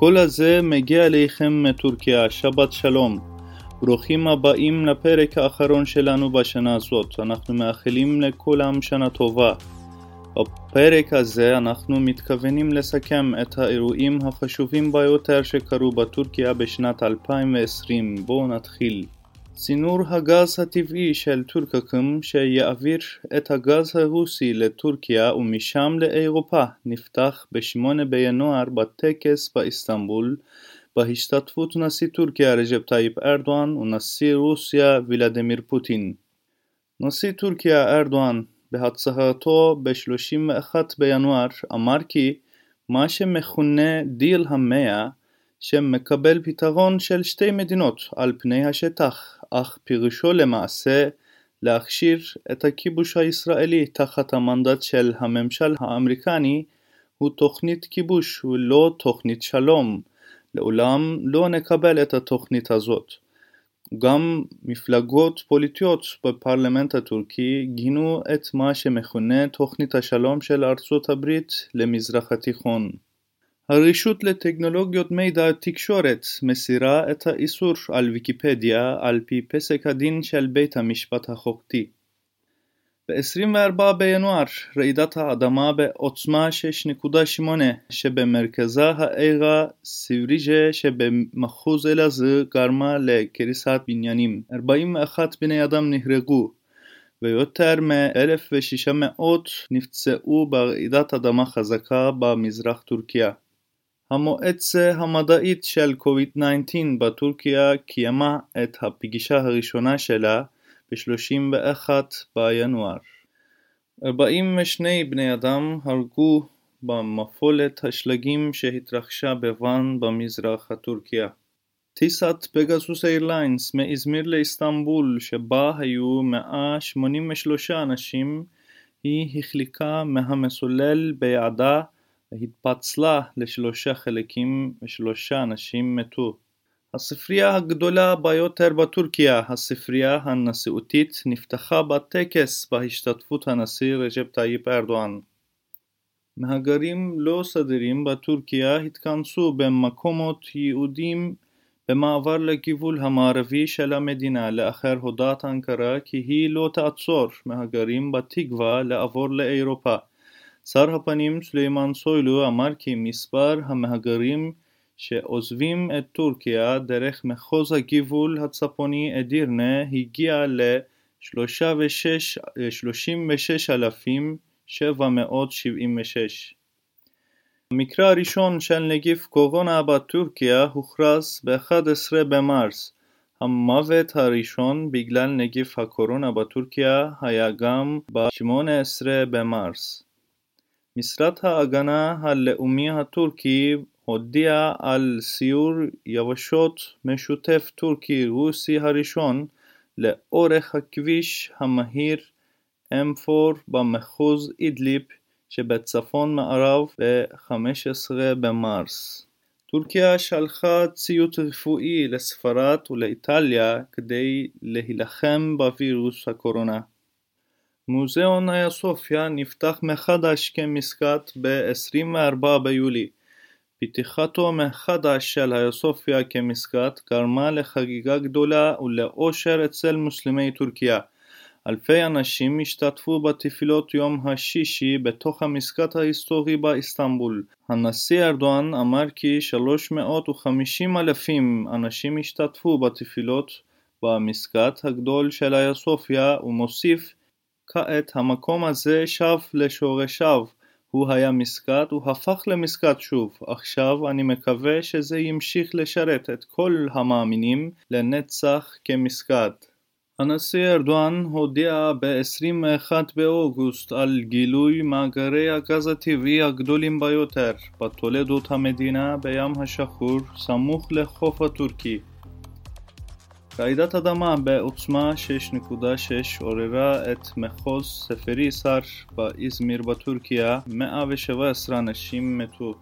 הקול הזה מגיע אליכם מטורקיה, שבת שלום. ברוכים הבאים לפרק האחרון שלנו בשנה הזאת. אנחנו מאחלים לכולם שנה טובה. בפרק הזה אנחנו מתכוונים לסכם את האירועים החשובים ביותר שקרו בטורקיה בשנת 2020. בואו נתחיל. צינור הגז הטבעי של טורקקם שיעביר את הגז הרוסי לטורקיה ומשם לאירופה נפתח ב-8 בינואר בטקס באיסטנבול בהשתתפות נשיא טורקיה רג'פ טייפ ארדואן ונשיא רוסיה ולדימיר פוטין. נשיא טורקיה ארדואן בהצהרתו ב-31 בינואר אמר כי מה שמכונה דיל המאה שמקבל פתרון של שתי מדינות על פני השטח אך פירושו למעשה להכשיר את הכיבוש הישראלי תחת המנדט של הממשל האמריקני הוא תוכנית כיבוש ולא תוכנית שלום. לעולם לא נקבל את התוכנית הזאת. גם מפלגות פוליטיות בפרלמנט הטורקי גינו את מה שמכונה תוכנית השלום של ארצות הברית למזרח התיכון. הרשות לטכנולוגיות מידע תקשורת מסירה את האיסור על ויקיפדיה על פי פסק הדין של בית המשפט החוקתי. ב-24 בינואר רעידת האדמה בעוצמה 6.8 שבמרכזה העירה סיבריג'ה שבמחוז אלעזר גרמה לקריסת בניינים. 41 בני אדם נהרגו ויותר מ-1,600 נפצעו ברעידת אדמה חזקה במזרח טורקיה. המועצה המדעית של COVID-19 בטורקיה קיימה את הפגישה הראשונה שלה ב-31 בינואר. 42 בני אדם הרגו במפולת השלגים שהתרחשה בוואן במזרח הטורקיה. טיסת פגסוס איירליינס מאזמיר לאיסטנבול שבה היו 183 אנשים היא החליקה מהמסולל ביעדה והתפצלה לשלושה חלקים ושלושה אנשים מתו. הספרייה הגדולה ביותר בטורקיה, הספרייה הנשיאותית, נפתחה בטקס בהשתתפות הנשיא רג'פ טייפ ארדואן. מהגרים לא סדירים בטורקיה התכנסו במקומות ייעודיים במעבר לגבול המערבי של המדינה לאחר הודעת אנקרה כי היא לא תעצור מהגרים בתקווה לעבור לאירופה. שר הפנים סולימאן סוילו אמר כי מספר המהגרים שעוזבים את טורקיה דרך מחוז הגבול הצפוני אדירנה הגיע ל-36,776. המקרה הראשון של נגיף קורונה בטורקיה הוכרז ב-11 במרס. המוות הראשון בגלל נגיף הקורונה בטורקיה היה גם ב-18 במרס. משרד ההגנה הלאומי הטורקי הודיע על סיור יבשות משותף טורקי-רוסי הראשון לאורך הכביש המהיר M4 במחוז אידליב שבצפון מערב ב-15 במרס. טורקיה שלחה ציוד רפואי לספרד ולאיטליה כדי להילחם בווירוס הקורונה. מוזיאון איה סופיה נפתח מחדש כמסגד ב-24 ביולי. פתיחתו מחדש של איה סופיה כמסגד גרמה לחגיגה גדולה ולאושר אצל מוסלמי טורקיה. אלפי אנשים השתתפו בתפילות יום השישי בתוך המסגד ההיסטורי באיסטנבול. הנשיא ארדואן אמר כי 350 אלפים אנשים השתתפו בתפילות במסגד הגדול של איה סופיה ומוסיף כעת המקום הזה שב לשורשיו, הוא היה מסגד, הוא הפך למסגד שוב. עכשיו אני מקווה שזה ימשיך לשרת את כל המאמינים לנצח כמסגד. הנשיא ארדואן הודיע ב-21 באוגוסט על גילוי מאגרי הגז הטבעי הגדולים ביותר בתולדות המדינה בים השחור סמוך לחוף הטורקי. רעידת אדמה בעוצמה 6.6 עוררה את מחוז ספריסר באזמיר בטורקיה, 117 אנשים מתו.